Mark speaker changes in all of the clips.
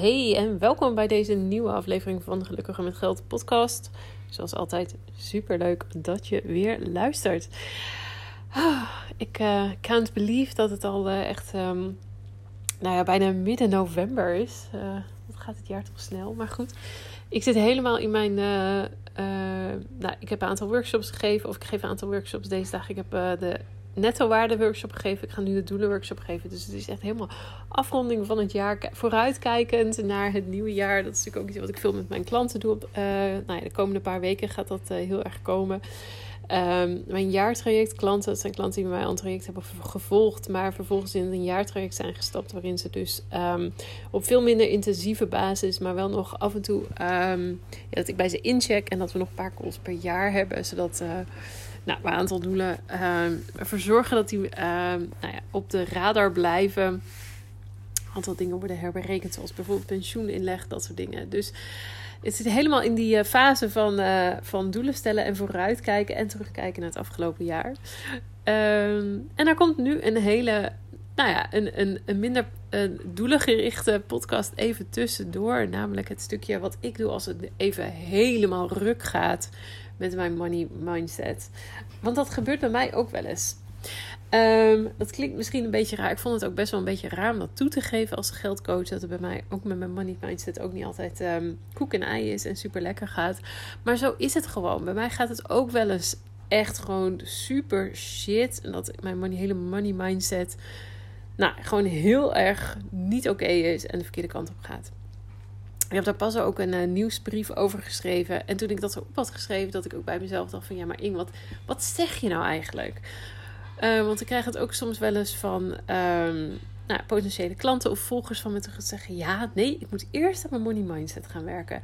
Speaker 1: Hey en welkom bij deze nieuwe aflevering van de Gelukkige met Geld podcast. Zoals altijd super leuk dat je weer luistert. Ah, ik uh, can't believe dat het al uh, echt um, nou ja, bijna midden november is. Uh, wat gaat het jaar toch snel? Maar goed, ik zit helemaal in mijn. nou, ik heb een aantal workshops gegeven, of ik geef een aantal workshops deze dag. Ik heb de netto waarde workshop gegeven. Ik ga nu de doelen workshop geven. Dus het is echt helemaal afronding van het jaar. Vooruitkijkend naar het nieuwe jaar. Dat is natuurlijk ook iets wat ik veel met mijn klanten doe. Uh, nou ja, de komende paar weken gaat dat uh, heel erg komen. Um, mijn jaartraject klanten, dat zijn klanten die mij al een traject hebben gevolgd, maar vervolgens in een jaartraject zijn gestapt, waarin ze dus um, op veel minder intensieve basis, maar wel nog af en toe, um, ja, dat ik bij ze incheck en dat we nog een paar calls per jaar hebben, zodat uh, nou, een aantal doelen ervoor zorgen dat die nou ja, op de radar blijven. Een aantal dingen worden herberekend, zoals bijvoorbeeld pensioeninleg, dat soort dingen. Dus het zit helemaal in die fase van, uh, van doelen stellen en vooruitkijken en terugkijken naar het afgelopen jaar. Um, en daar komt nu een hele, nou ja, een, een, een minder een doelengerichte podcast even tussendoor. Namelijk het stukje wat ik doe als het even helemaal ruk gaat met mijn money mindset. Want dat gebeurt bij mij ook wel eens. Um, dat klinkt misschien een beetje raar. Ik vond het ook best wel een beetje raar om dat toe te geven als geldcoach. Dat het bij mij ook met mijn money mindset ook niet altijd um, koek en ei is en super lekker gaat. Maar zo is het gewoon. Bij mij gaat het ook wel eens echt gewoon super shit. En dat mijn money, hele money mindset nou, gewoon heel erg niet oké is en de verkeerde kant op gaat. Ik heb daar pas ook een uh, nieuwsbrief over geschreven. En toen ik dat op had geschreven, dat ik ook bij mezelf dacht van... Ja, maar Ing, wat, wat zeg je nou eigenlijk? Uh, want ik krijg het ook soms wel eens van um, nou, potentiële klanten of volgers van me te zeggen: ja, nee, ik moet eerst aan mijn money mindset gaan werken.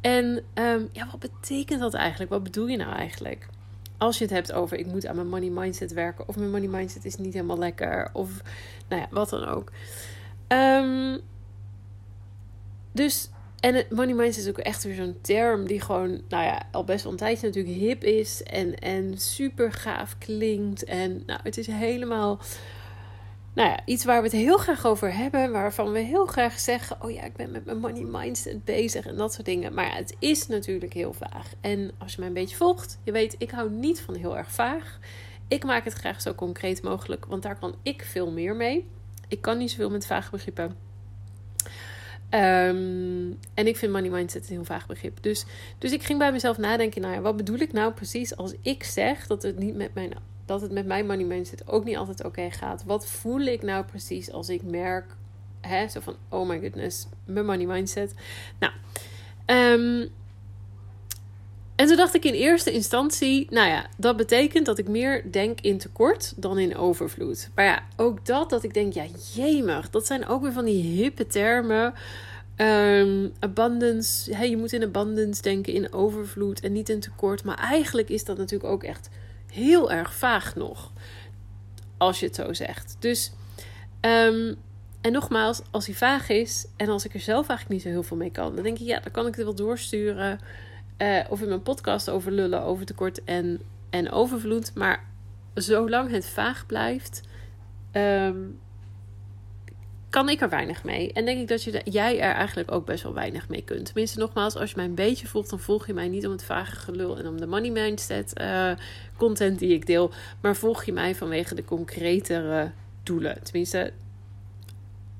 Speaker 1: En um, ja, wat betekent dat eigenlijk? Wat bedoel je nou eigenlijk? Als je het hebt over ik moet aan mijn money mindset werken, of mijn money mindset is niet helemaal lekker, of nou ja, wat dan ook. Um, dus en het money mindset is ook echt weer zo'n term die gewoon, nou ja, al best wel een tijdje natuurlijk hip is en, en super gaaf klinkt. En nou, het is helemaal, nou ja, iets waar we het heel graag over hebben, waarvan we heel graag zeggen, oh ja, ik ben met mijn money mindset bezig en dat soort dingen. Maar ja, het is natuurlijk heel vaag. En als je mij een beetje volgt, je weet, ik hou niet van heel erg vaag. Ik maak het graag zo concreet mogelijk, want daar kan ik veel meer mee. Ik kan niet zoveel met vage begrippen. Um, en ik vind money mindset een heel vaag begrip. Dus, dus ik ging bij mezelf nadenken: nou ja, wat bedoel ik nou precies als ik zeg dat het, niet met mijn, dat het met mijn money mindset ook niet altijd oké gaat? Wat voel ik nou precies als ik merk, hè, zo van: oh my goodness, mijn money mindset. Nou, um, en toen dacht ik in eerste instantie, nou ja, dat betekent dat ik meer denk in tekort dan in overvloed. Maar ja, ook dat, dat ik denk, ja, jemig, dat zijn ook weer van die hippe termen. Um, abundance, hey, je moet in abundance denken, in overvloed en niet in tekort. Maar eigenlijk is dat natuurlijk ook echt heel erg vaag nog, als je het zo zegt. Dus, um, en nogmaals, als hij vaag is en als ik er zelf eigenlijk niet zo heel veel mee kan, dan denk ik, ja, dan kan ik het wel doorsturen. Uh, of in mijn podcast over lullen, over tekort en, en overvloed. Maar zolang het vaag blijft, um, kan ik er weinig mee. En denk ik dat je jij er eigenlijk ook best wel weinig mee kunt. Tenminste, nogmaals, als je mij een beetje volgt, dan volg je mij niet om het vage gelul en om de money mindset uh, content die ik deel. Maar volg je mij vanwege de concretere doelen. Tenminste,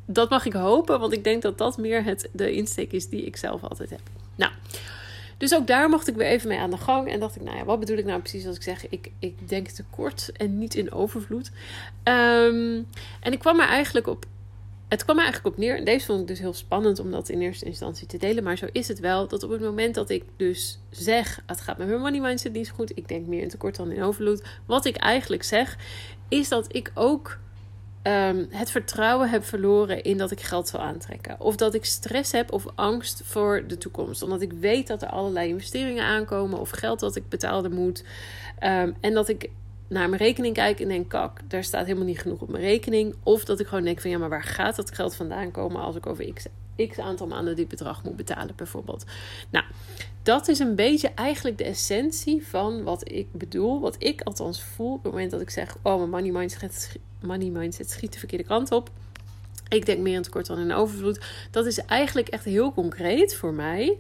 Speaker 1: dat mag ik hopen, want ik denk dat dat meer het, de insteek is die ik zelf altijd heb. Nou. Dus ook daar mocht ik weer even mee aan de gang. En dacht ik, nou ja, wat bedoel ik nou precies als ik zeg, ik, ik denk tekort en niet in overvloed. Um, en ik kwam er eigenlijk op het kwam er eigenlijk op neer. En deze vond ik dus heel spannend om dat in eerste instantie te delen. Maar zo is het wel. Dat op het moment dat ik dus zeg. Het gaat met mijn money mindset niet zo goed. Ik denk meer in tekort dan in overvloed. Wat ik eigenlijk zeg. Is dat ik ook um, het vertrouwen heb verloren in dat ik geld zal aantrekken. Of dat ik stress heb of angst voor de toekomst. Omdat ik weet dat er allerlei investeringen aankomen. Of geld dat ik betaalde moet. Um, en dat ik naar mijn rekening kijk en denk: kak, daar staat helemaal niet genoeg op mijn rekening. Of dat ik gewoon denk: van ja, maar waar gaat dat geld vandaan komen als ik over x, x aantal maanden dit bedrag moet betalen, bijvoorbeeld. Nou, dat is een beetje eigenlijk de essentie van wat ik bedoel. Wat ik althans voel op het moment dat ik zeg: oh, mijn money mindset, money mindset schiet de verkeerde kant op. Ik denk meer in tekort dan in overvloed. Dat is eigenlijk echt heel concreet voor mij.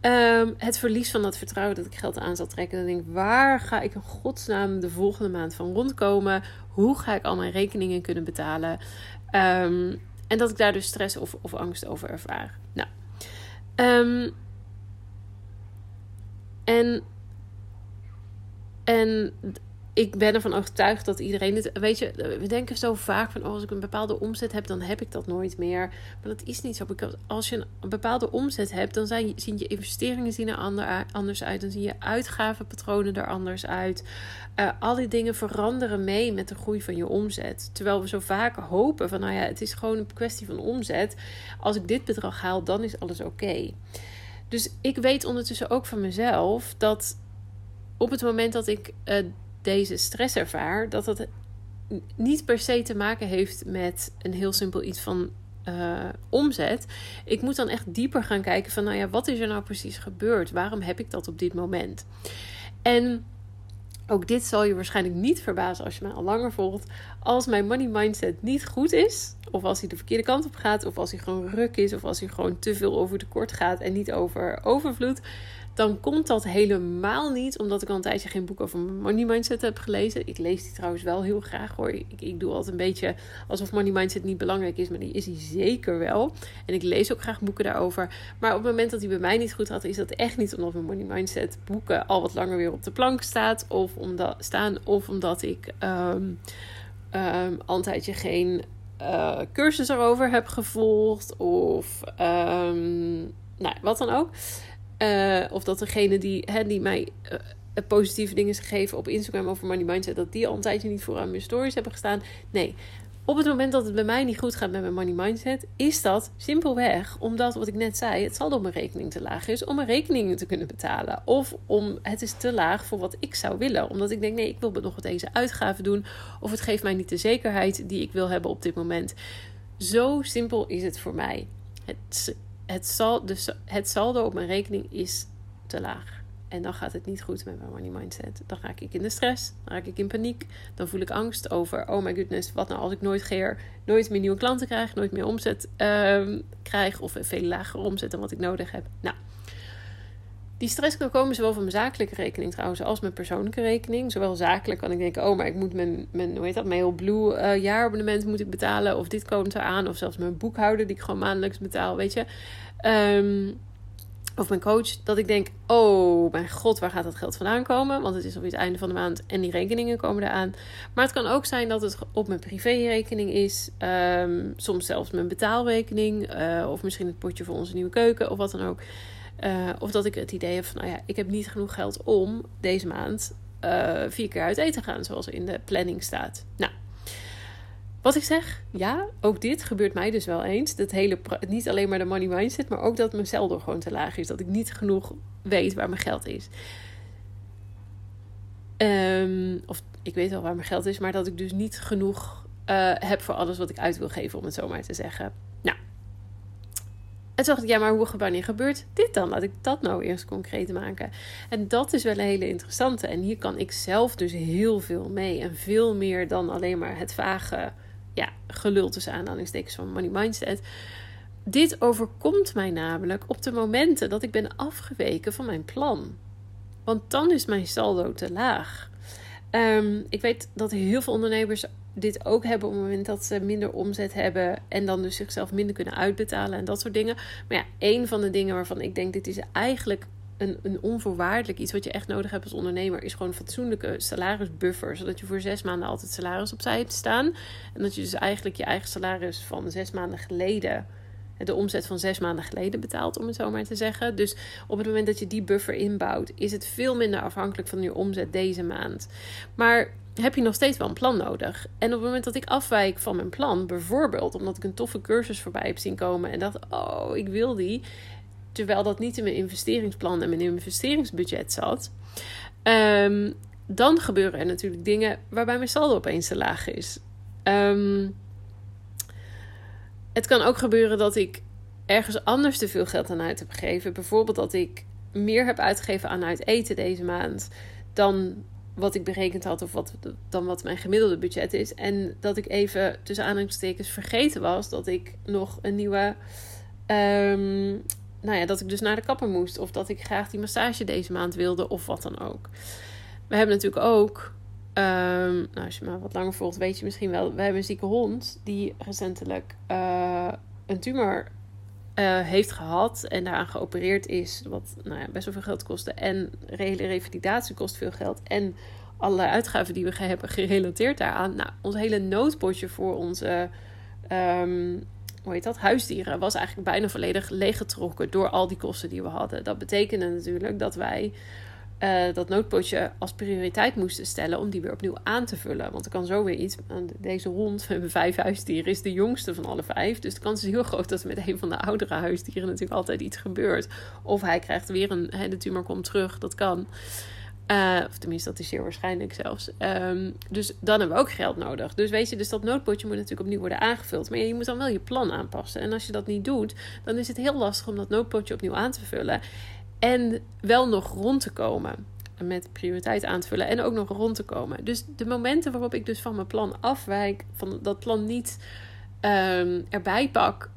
Speaker 1: Ehm, het verlies van dat vertrouwen dat ik geld aan zal trekken. Dan denk ik, waar ga ik in godsnaam de volgende maand van rondkomen? Hoe ga ik al mijn rekeningen kunnen betalen? Ehm, en dat ik daar dus stress of, of angst over ervaar. Nou, um, en, en ik ben ervan overtuigd dat iedereen. Weet je, we denken zo vaak van: oh, als ik een bepaalde omzet heb, dan heb ik dat nooit meer. Maar dat is niet zo. Als je een bepaalde omzet hebt, dan zien je investeringen zien er anders uit. Dan zien je uitgavenpatronen er anders uit. Uh, al die dingen veranderen mee met de groei van je omzet. Terwijl we zo vaak hopen van: nou ja, het is gewoon een kwestie van omzet. Als ik dit bedrag haal, dan is alles oké. Dus ik weet ondertussen ook van mezelf dat op het moment dat ik. Uh, deze stress ervaar, dat dat niet per se te maken heeft met een heel simpel iets van uh, omzet. Ik moet dan echt dieper gaan kijken van, nou ja, wat is er nou precies gebeurd? Waarom heb ik dat op dit moment? En ook dit zal je waarschijnlijk niet verbazen als je mij al langer volgt. Als mijn money mindset niet goed is, of als hij de verkeerde kant op gaat, of als hij gewoon ruk is, of als hij gewoon te veel over tekort gaat en niet over overvloed, dan komt dat helemaal niet omdat ik al een tijdje geen boek over money mindset heb gelezen. Ik lees die trouwens wel heel graag hoor. Ik, ik doe altijd een beetje alsof money mindset niet belangrijk is, maar die is hij zeker wel. En ik lees ook graag boeken daarover. Maar op het moment dat hij bij mij niet goed had, is dat echt niet omdat mijn money mindset boeken al wat langer weer op de plank staat of omdat, staan. Of omdat ik um, um, al een tijdje geen uh, cursus erover heb gevolgd. Of um, nou, wat dan ook. Uh, of dat degene die, hè, die mij uh, positieve dingen geven op Instagram over money mindset, dat die al een tijdje niet vooraan mijn stories hebben gestaan. Nee, op het moment dat het bij mij niet goed gaat met mijn money mindset, is dat simpelweg omdat, wat ik net zei, het saldo op mijn rekening te laag is om mijn rekeningen te kunnen betalen. Of om het is te laag voor wat ik zou willen. Omdat ik denk, nee, ik wil nog wat deze uitgaven doen. Of het geeft mij niet de zekerheid die ik wil hebben op dit moment. Zo simpel is het voor mij. Het het, sal, dus het saldo op mijn rekening is te laag. En dan gaat het niet goed met mijn money mindset. Dan raak ik in de stress, dan raak ik in paniek. Dan voel ik angst over, oh my goodness, wat nou als ik nooit, geer, nooit meer nieuwe klanten krijg, nooit meer omzet uh, krijg of een veel lagere omzet dan wat ik nodig heb. Nou, die stress kan komen zowel van mijn zakelijke rekening trouwens als mijn persoonlijke rekening. Zowel zakelijk kan ik denken, oh, maar ik moet mijn, mijn hoe heet dat, Mailblue uh, jaarabonnement moet ik betalen. Of dit komt eraan. Of zelfs mijn boekhouder die ik gewoon maandelijks betaal, weet je. Um, of mijn coach, dat ik denk: oh mijn god, waar gaat dat geld vandaan komen? Want het is alweer het einde van de maand en die rekeningen komen eraan. Maar het kan ook zijn dat het op mijn privérekening is, um, soms zelfs mijn betaalrekening, uh, of misschien het potje voor onze nieuwe keuken of wat dan ook. Uh, of dat ik het idee heb van, nou ja, ik heb niet genoeg geld om deze maand uh, vier keer uit eten te gaan, zoals in de planning staat. Nou, wat ik zeg, ja, ook dit gebeurt mij dus wel eens. Dat hele, niet alleen maar de money mindset, maar ook dat mijn saldo gewoon te laag is. Dat ik niet genoeg weet waar mijn geld is. Um, of ik weet wel waar mijn geld is, maar dat ik dus niet genoeg uh, heb voor alles wat ik uit wil geven, om het zo maar te zeggen. En toen ik, ja, maar hoe, wanneer gebeurt dit dan? Laat ik dat nou eerst concreet maken. En dat is wel een hele interessante. En hier kan ik zelf dus heel veel mee. En veel meer dan alleen maar het vage ja, gelul tussen aanhalingstekens van money mindset. Dit overkomt mij namelijk op de momenten dat ik ben afgeweken van mijn plan. Want dan is mijn saldo te laag. Um, ik weet dat heel veel ondernemers dit ook hebben op het moment dat ze minder omzet hebben en dan dus zichzelf minder kunnen uitbetalen en dat soort dingen. Maar ja, een van de dingen waarvan ik denk dit is eigenlijk een, een onvoorwaardelijk iets wat je echt nodig hebt als ondernemer, is gewoon een fatsoenlijke salarisbuffer. Zodat je voor zes maanden altijd salaris opzij hebt staan. En dat je dus eigenlijk je eigen salaris van zes maanden geleden, de omzet van zes maanden geleden betaalt, om het zo maar te zeggen. Dus op het moment dat je die buffer inbouwt, is het veel minder afhankelijk van je omzet deze maand. Maar heb je nog steeds wel een plan nodig. En op het moment dat ik afwijk van mijn plan, bijvoorbeeld omdat ik een toffe cursus voorbij heb zien komen en dacht, oh, ik wil die, terwijl dat niet in mijn investeringsplan en mijn investeringsbudget zat, um, dan gebeuren er natuurlijk dingen waarbij mijn saldo opeens te laag is. Um, het kan ook gebeuren dat ik ergens anders te veel geld aan uit heb gegeven. Bijvoorbeeld dat ik meer heb uitgegeven aan uit eten deze maand dan wat ik berekend had of wat dan wat mijn gemiddelde budget is. En dat ik even tussen aanhalingstekens vergeten was dat ik nog een nieuwe. Um, nou ja, dat ik dus naar de kapper moest. Of dat ik graag die massage deze maand wilde. Of wat dan ook. We hebben natuurlijk ook. Um, nou, als je me wat langer volgt, weet je misschien wel. We hebben een zieke hond die recentelijk uh, een tumor uh, heeft gehad en daaraan geopereerd is, wat nou ja, best wel veel geld kostte. En hele revalidatie kost veel geld. En allerlei uitgaven die we hebben gerelateerd daaraan. Nou, ons hele noodpotje voor onze, um, hoe heet dat, huisdieren was eigenlijk bijna volledig leeggetrokken door al die kosten die we hadden. Dat betekende natuurlijk dat wij uh, dat noodpotje als prioriteit moesten stellen om die weer opnieuw aan te vullen. Want er kan zo weer iets. Deze hond, we hebben vijf huisdieren, is de jongste van alle vijf. Dus de kans is heel groot dat er met een van de oudere huisdieren natuurlijk altijd iets gebeurt. Of hij krijgt weer een. Hè, de tumor komt terug, dat kan. Uh, of tenminste, dat is zeer waarschijnlijk zelfs. Um, dus dan hebben we ook geld nodig. Dus weet je, dus dat noodpotje moet natuurlijk opnieuw worden aangevuld. Maar je moet dan wel je plan aanpassen. En als je dat niet doet, dan is het heel lastig om dat noodpotje opnieuw aan te vullen. En wel nog rond te komen. Met prioriteit aan te vullen en ook nog rond te komen. Dus de momenten waarop ik dus van mijn plan afwijk, van dat plan niet um, erbij pak.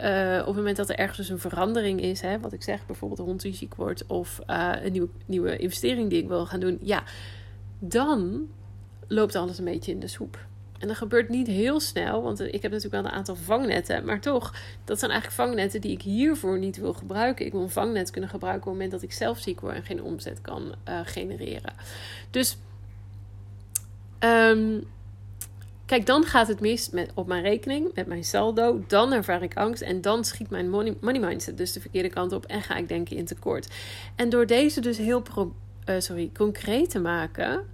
Speaker 1: Uh, op het moment dat er ergens dus een verandering is, hè, wat ik zeg, bijvoorbeeld hond die ziek wordt of uh, een nieuwe, nieuwe investering die ik wil gaan doen, ja, dan loopt alles een beetje in de soep. En dat gebeurt niet heel snel, want ik heb natuurlijk wel een aantal vangnetten. Maar toch, dat zijn eigenlijk vangnetten die ik hiervoor niet wil gebruiken. Ik wil een vangnet kunnen gebruiken op het moment dat ik zelf ziek word en geen omzet kan uh, genereren. Dus, um, kijk, dan gaat het mis met, op mijn rekening, met mijn saldo. Dan ervaar ik angst en dan schiet mijn money, mindset dus de verkeerde kant op en ga ik denken in tekort. En door deze dus heel uh, sorry, concreet te maken,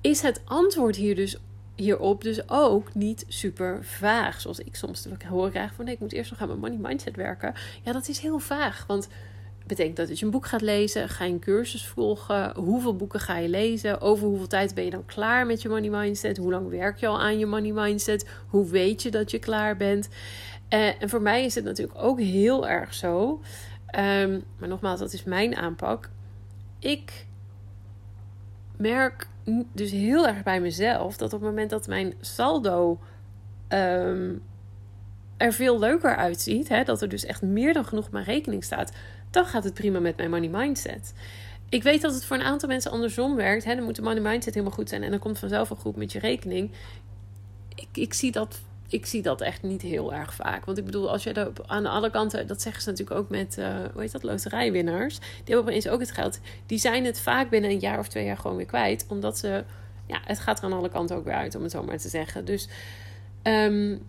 Speaker 1: is het antwoord hier dus hierop dus ook niet super vaag. Zoals ik soms horen krijg van nee, ik moet eerst nog aan mijn money mindset werken. Ja, dat is heel vaag. Want betekent dat je een boek gaat lezen, ga je een cursus volgen, hoeveel boeken ga je lezen, over hoeveel tijd ben je dan klaar met je money mindset, hoe lang werk je al aan je money mindset, hoe weet je dat je klaar bent. Uh, en voor mij is het natuurlijk ook heel erg zo, um, maar nogmaals, dat is mijn aanpak. Ik merk dus heel erg bij mezelf dat op het moment dat mijn saldo um, er veel leuker uitziet, hè, dat er dus echt meer dan genoeg op mijn rekening staat, dan gaat het prima met mijn money mindset. Ik weet dat het voor een aantal mensen andersom werkt. Hè. Dan moet de money mindset helemaal goed zijn en dan komt vanzelf een goed met je rekening. Ik, ik zie dat ik zie dat echt niet heel erg vaak. Want ik bedoel, als je er aan alle kanten, dat zeggen ze natuurlijk ook met, uh, hoe heet dat, loterijwinnaars. Die hebben opeens ook het geld. Die zijn het vaak binnen een jaar of twee jaar gewoon weer kwijt. Omdat ze, ja, het gaat er aan alle kanten ook weer uit, om het zo maar te zeggen. Dus um,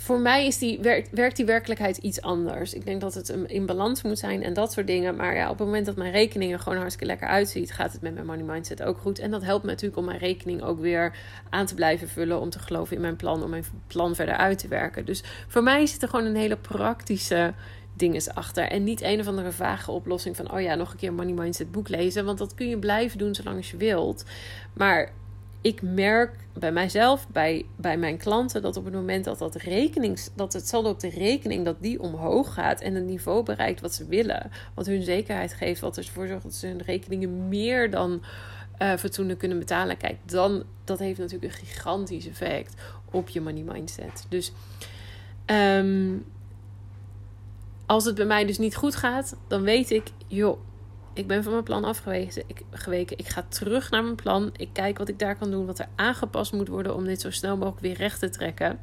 Speaker 1: voor mij is die, werkt, werkt die werkelijkheid iets anders. Ik denk dat het in balans moet zijn en dat soort dingen. Maar ja, op het moment dat mijn rekening er gewoon hartstikke lekker uitziet, gaat het met mijn money mindset ook goed. En dat helpt me natuurlijk om mijn rekening ook weer aan te blijven vullen. Om te geloven in mijn plan, om mijn plan verder uit te werken. Dus voor mij zit er gewoon een hele praktische dingen achter. En niet een of andere vage oplossing van: oh ja, nog een keer Money Mindset boek lezen. Want dat kun je blijven doen zolang je wilt. Maar ik merk bij mijzelf, bij, bij mijn klanten, dat op het moment dat, dat, rekenings, dat het saldo op de rekening dat die omhoog gaat en het niveau bereikt wat ze willen, wat hun zekerheid geeft, wat ervoor zorgt dat ze hun rekeningen meer dan uh, fatsoenlijk kunnen betalen, kijk, dan dat heeft natuurlijk een gigantisch effect op je money mindset. Dus um, als het bij mij dus niet goed gaat, dan weet ik, joh, ik ben van mijn plan afgeweken. Ik, geweken. ik ga terug naar mijn plan. Ik kijk wat ik daar kan doen, wat er aangepast moet worden om dit zo snel mogelijk weer recht te trekken.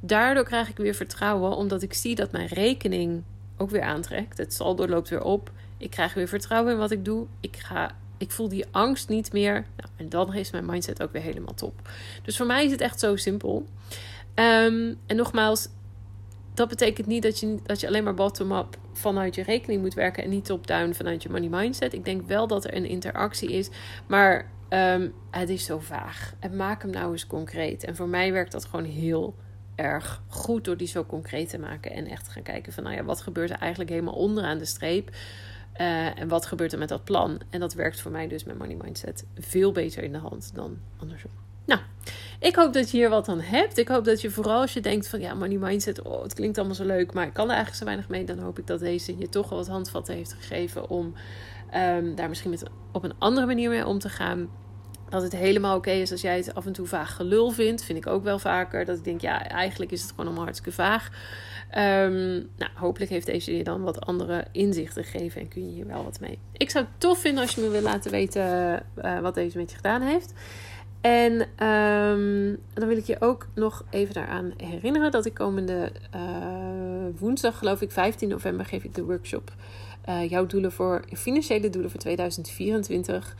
Speaker 1: Daardoor krijg ik weer vertrouwen, omdat ik zie dat mijn rekening ook weer aantrekt. Het saldo loopt weer op. Ik krijg weer vertrouwen in wat ik doe. Ik, ga, ik voel die angst niet meer. Nou, en dan is mijn mindset ook weer helemaal top. Dus voor mij is het echt zo simpel. Um, en nogmaals, dat betekent niet dat je, dat je alleen maar bottom-up vanuit je rekening moet werken en niet top-down vanuit je money mindset. Ik denk wel dat er een interactie is, maar um, het is zo vaag. En maak hem nou eens concreet. En voor mij werkt dat gewoon heel erg goed door die zo concreet te maken en echt te gaan kijken van, nou ja, wat gebeurt er eigenlijk helemaal onderaan de streep? Uh, en wat gebeurt er met dat plan? En dat werkt voor mij dus met money mindset veel beter in de hand dan andersom. Nou, ik hoop dat je hier wat aan hebt. Ik hoop dat je vooral als je denkt van ja, money mindset, oh, het klinkt allemaal zo leuk, maar ik kan er eigenlijk zo weinig mee. Dan hoop ik dat deze je toch wel wat handvatten heeft gegeven om Ehm, daar misschien met, op een andere manier mee om te gaan. Dat het helemaal oké is als jij het af en toe vaag gelul vindt. Vind ik ook wel vaker. Dat ik denk, ja, eigenlijk is het gewoon allemaal hartstikke vaag. Um, nou, hopelijk heeft deze je dan wat andere inzichten gegeven en kun je hier wel wat mee. Ik zou het tof vinden als je me wil laten weten uh, wat deze met je gedaan heeft. En um, dan wil ik je ook nog even daaraan herinneren dat ik komende uh, woensdag, geloof ik, 15 november, geef ik de workshop uh, jouw doelen voor financiële doelen voor 2024.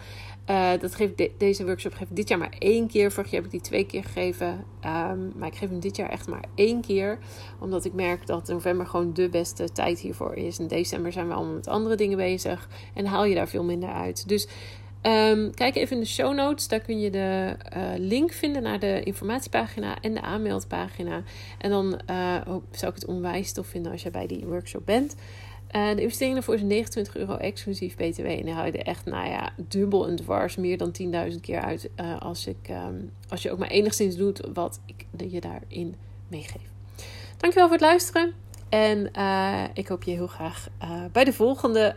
Speaker 1: Uh, dat geef ik deze workshop geef ik dit jaar maar één keer. Vorig jaar heb ik die twee keer gegeven. Um, maar ik geef hem dit jaar echt maar één keer. Omdat ik merk dat november gewoon de beste tijd hiervoor is. In december zijn we allemaal met andere dingen bezig. En haal je daar veel minder uit. Dus um, kijk even in de show notes. Daar kun je de uh, link vinden naar de informatiepagina en de aanmeldpagina. En dan uh, zou ik het onwijs tof vinden als je bij die workshop bent. Uh, de investering daarvoor is 29 euro exclusief BTW. En dan haal je er echt, nou ja, dubbel en dwars meer dan 10.000 keer uit. Als, ik, um, als je ook maar enigszins doet wat ik je daarin meegeef. Dankjewel voor het luisteren. En ik hoop je heel graag bij de volgende